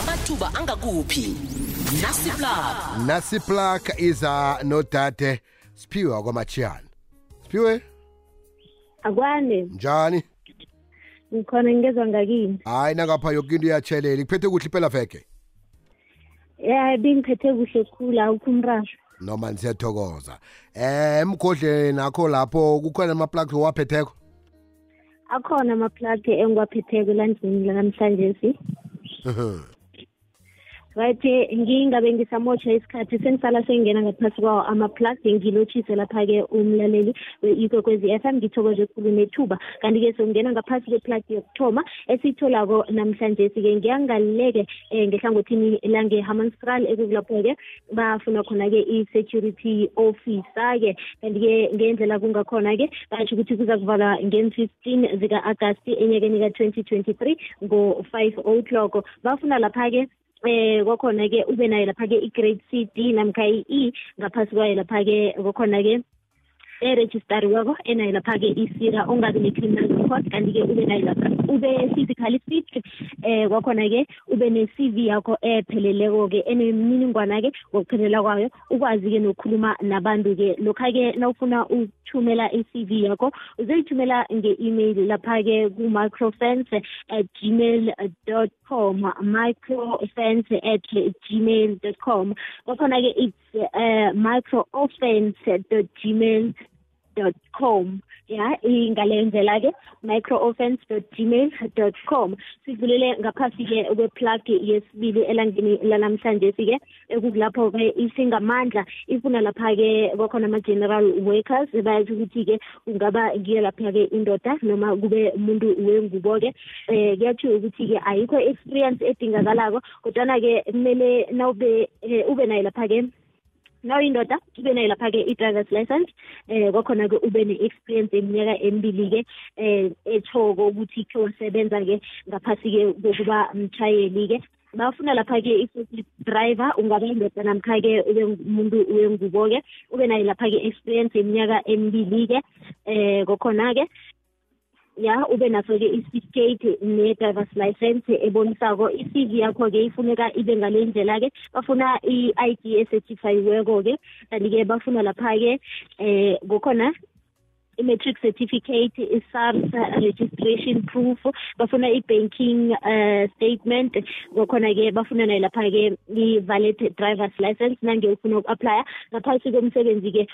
amathuba angakuphi nasiplaka nasiplaka iza nodade siphiwe wakwamachiyana siphiwe akwande njani ngikhona ngingezwa ngakini hayi nangapha yoke into iyatshelela ikuphethe kuhle impela veke ya bingiphethe kuhle khulu awukho umrasho noma nisiyathokoza um emgodleni akho lapho kukhona amaplaks owaphetheko akhona amaplaki engiwaphetheko elandlini lanamhlanje si right ngingabe ngisamosha isikhathi sengisala sengena ngaphasi kwawo amaplug ngilotshise lapha-ke umlaleli ikwekwezi f m ngithokoze khulu nethuba kanti-ke songena ngaphasi kweplug yokuthoma esiyitholako namhlanje-ke ngiyangaleke um ngehlangothini lange-hammonstral ekukulapho-ke bafuna khona-ke i-security officer-ke kanti-ke ngendlela kungakhona-ke basho ukuthi kuza kuvalwa ngen-fifteen zika-agasti enyakeni ka-twenty twenty-three ngo-five o'clock bafuna lapha-ke eh kwakhona-ke ube nayo lapha-ke i-grade c d namkha i-e ngaphasi kwayo lapha-ke kwakhona-ke erejistariweko enayo lapha-ke isira ongabi ne-criminal record kanti-ke ube nayo lapha ube physically fit eh kwakhona-ke ube ne-cv yakho epheleleko-ke enemininingwana-ke ngokuphelela kwayo ukwazi-ke nokukhuluma nabantu-ke lokha-ke nawufuna ukuthumela i-cv yakho uzoyithumela nge-email lapha-ke ku-microfence at gmail dot com microfence at gmail dot com kwakhona-ke it's yeah, uh, microoffense.gmail.com ya ngale ndlela ke microoffense.gmail.com sidlulele ngaphasi ke kweplug yesibili elangeni lanamhlanje sike ekukulapho ke isingamandla ifuna lapha ke kwakhona ama general workers bayathi ukuthi ke ungaba ngiyo lapha ke indoda noma kube umuntu wengubo ke eh kuyathi ukuthi ke ayikho experience edingakalako kodwana-ke kumele nawube eh, ube naye lapha-ke nawuyindoda ube nayo lapha-ke i-driver's license eh kwakhona-ke ube ne-experience yeminyaka emibili-ke eh echoko ukuthi khe wasebenza-ke ngaphasi-ke kokuba mtshayeli-ke bafuna lapha-ke i-forklift driver ungaba indoda namkha-ke ube umuntu wengubo-ke ube nayo lapha-ke experience yeminyaka emibili-ke eh kokhona-ke ya ube naso-ke i-state ne-drivers license ebonisako i-cv yakho-ke ifuneka ibe ngale ndlela-ke bafuna i-i d ecertifiyiweko-ke kanti-ke bafuna lapha-ke um kukhona i-matric certificate i-sars registration proof bafuna i-banking uh, statement kwakhona-ke bafuna nayo lapha-ke i-valid drivers license nange ufuna uku-aplya ngaphansi komsebenzi-ke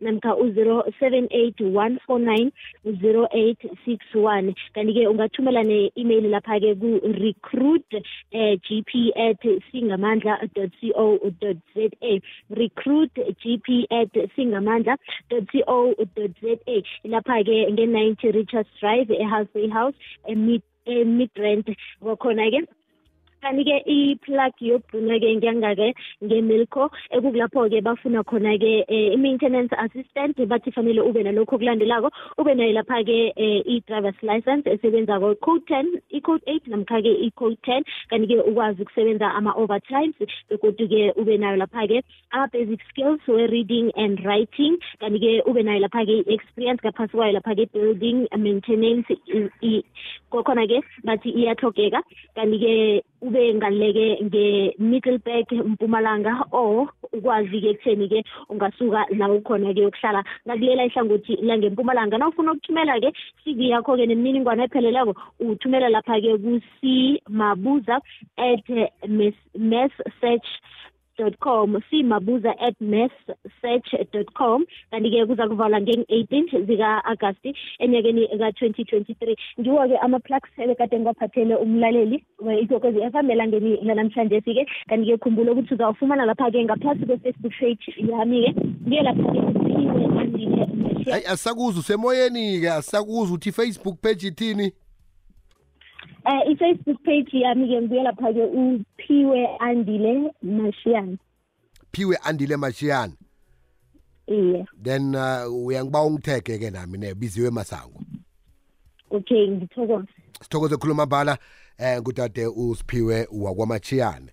namkha u-078 149 kanti-ke ungathumela ne-email lapha-ke ku-recruit um eh, g p at singamandla co za recruit g p at singamandla co za lapha-ke nge-ninety richards drive ehalfway house emid emidrand kwakhona-ke kanti-ke i-plug yokugcina-ke ngiyangake ngemelco ekukulapho-ke bafuna khona-ke um i-maintenance assistant bathi fanele ube nalokho okulandelako ube nayo lapha-ke um i-driver's license esebenzako code ten i-code eight namkha-ke i-code ten kanti-ke ukwazi ukusebenza ama-overtimes begodu-ke ube nayo lapha-ke our basic skills were reading and writing kanti ke ube nayo lapha-ke i-experience ngaphasi kwayo lapha-ke building maintenance kokhona ke bathi iyahlogeka kanti ke ube ngaleke nge-middle back mpumalanga or ukwazi-ke ekutheni-ke ungasuka la ukhona-ke yokuhlala ngakulela ihlangothi langempumalanga na ufuna ukuthumela-ke cv yakho-ke nemininingwane epheleleko uthumela lapha-ke ku-c mabuza at mass search com simabuza at com kanti-ke kuza kuvalwa ngeng-18 zika-agasti enyakeni ka-2023 ngiwo-ke ama-plugs ebekade ngiwaphathele umlaleli ikwekwezi f m elangeni lanamhlanje sike kanti-ke khumbula ukuthi uzawufumana lapha-ke ngaphasi kwe-facebook page yami-ke ngiye lapha-ke ayi asakuzi usemoyeni-ke asakuzi ukuthi i-facebook page ithini um uh, i-facebook page yami-ke ngibuye lapha-ke uphiwe andile mashiyana phiwe andile mashiyana iye then uh, uyangiba ungithege ke nami ne biziwe masango okay ngithokoze sithokoze khuluma bala eh ngudade usiphiwe wakwamachiyane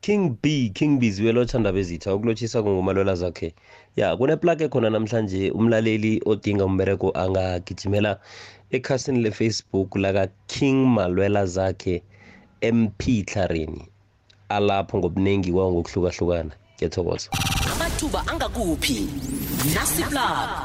king b king biziwe lotshanda bezitha ukulotshisa kungumalwela zakhe ya kuneplaki ekhona namhlanje umlaleli odinga umbereko angagijimela ekhasini lefacebook laka-king malwela zakhe mp tlarini alapho ngobuningi kwawo ngokuhlukahlukana ngiyathokoza amathuba angakuphi nasiplab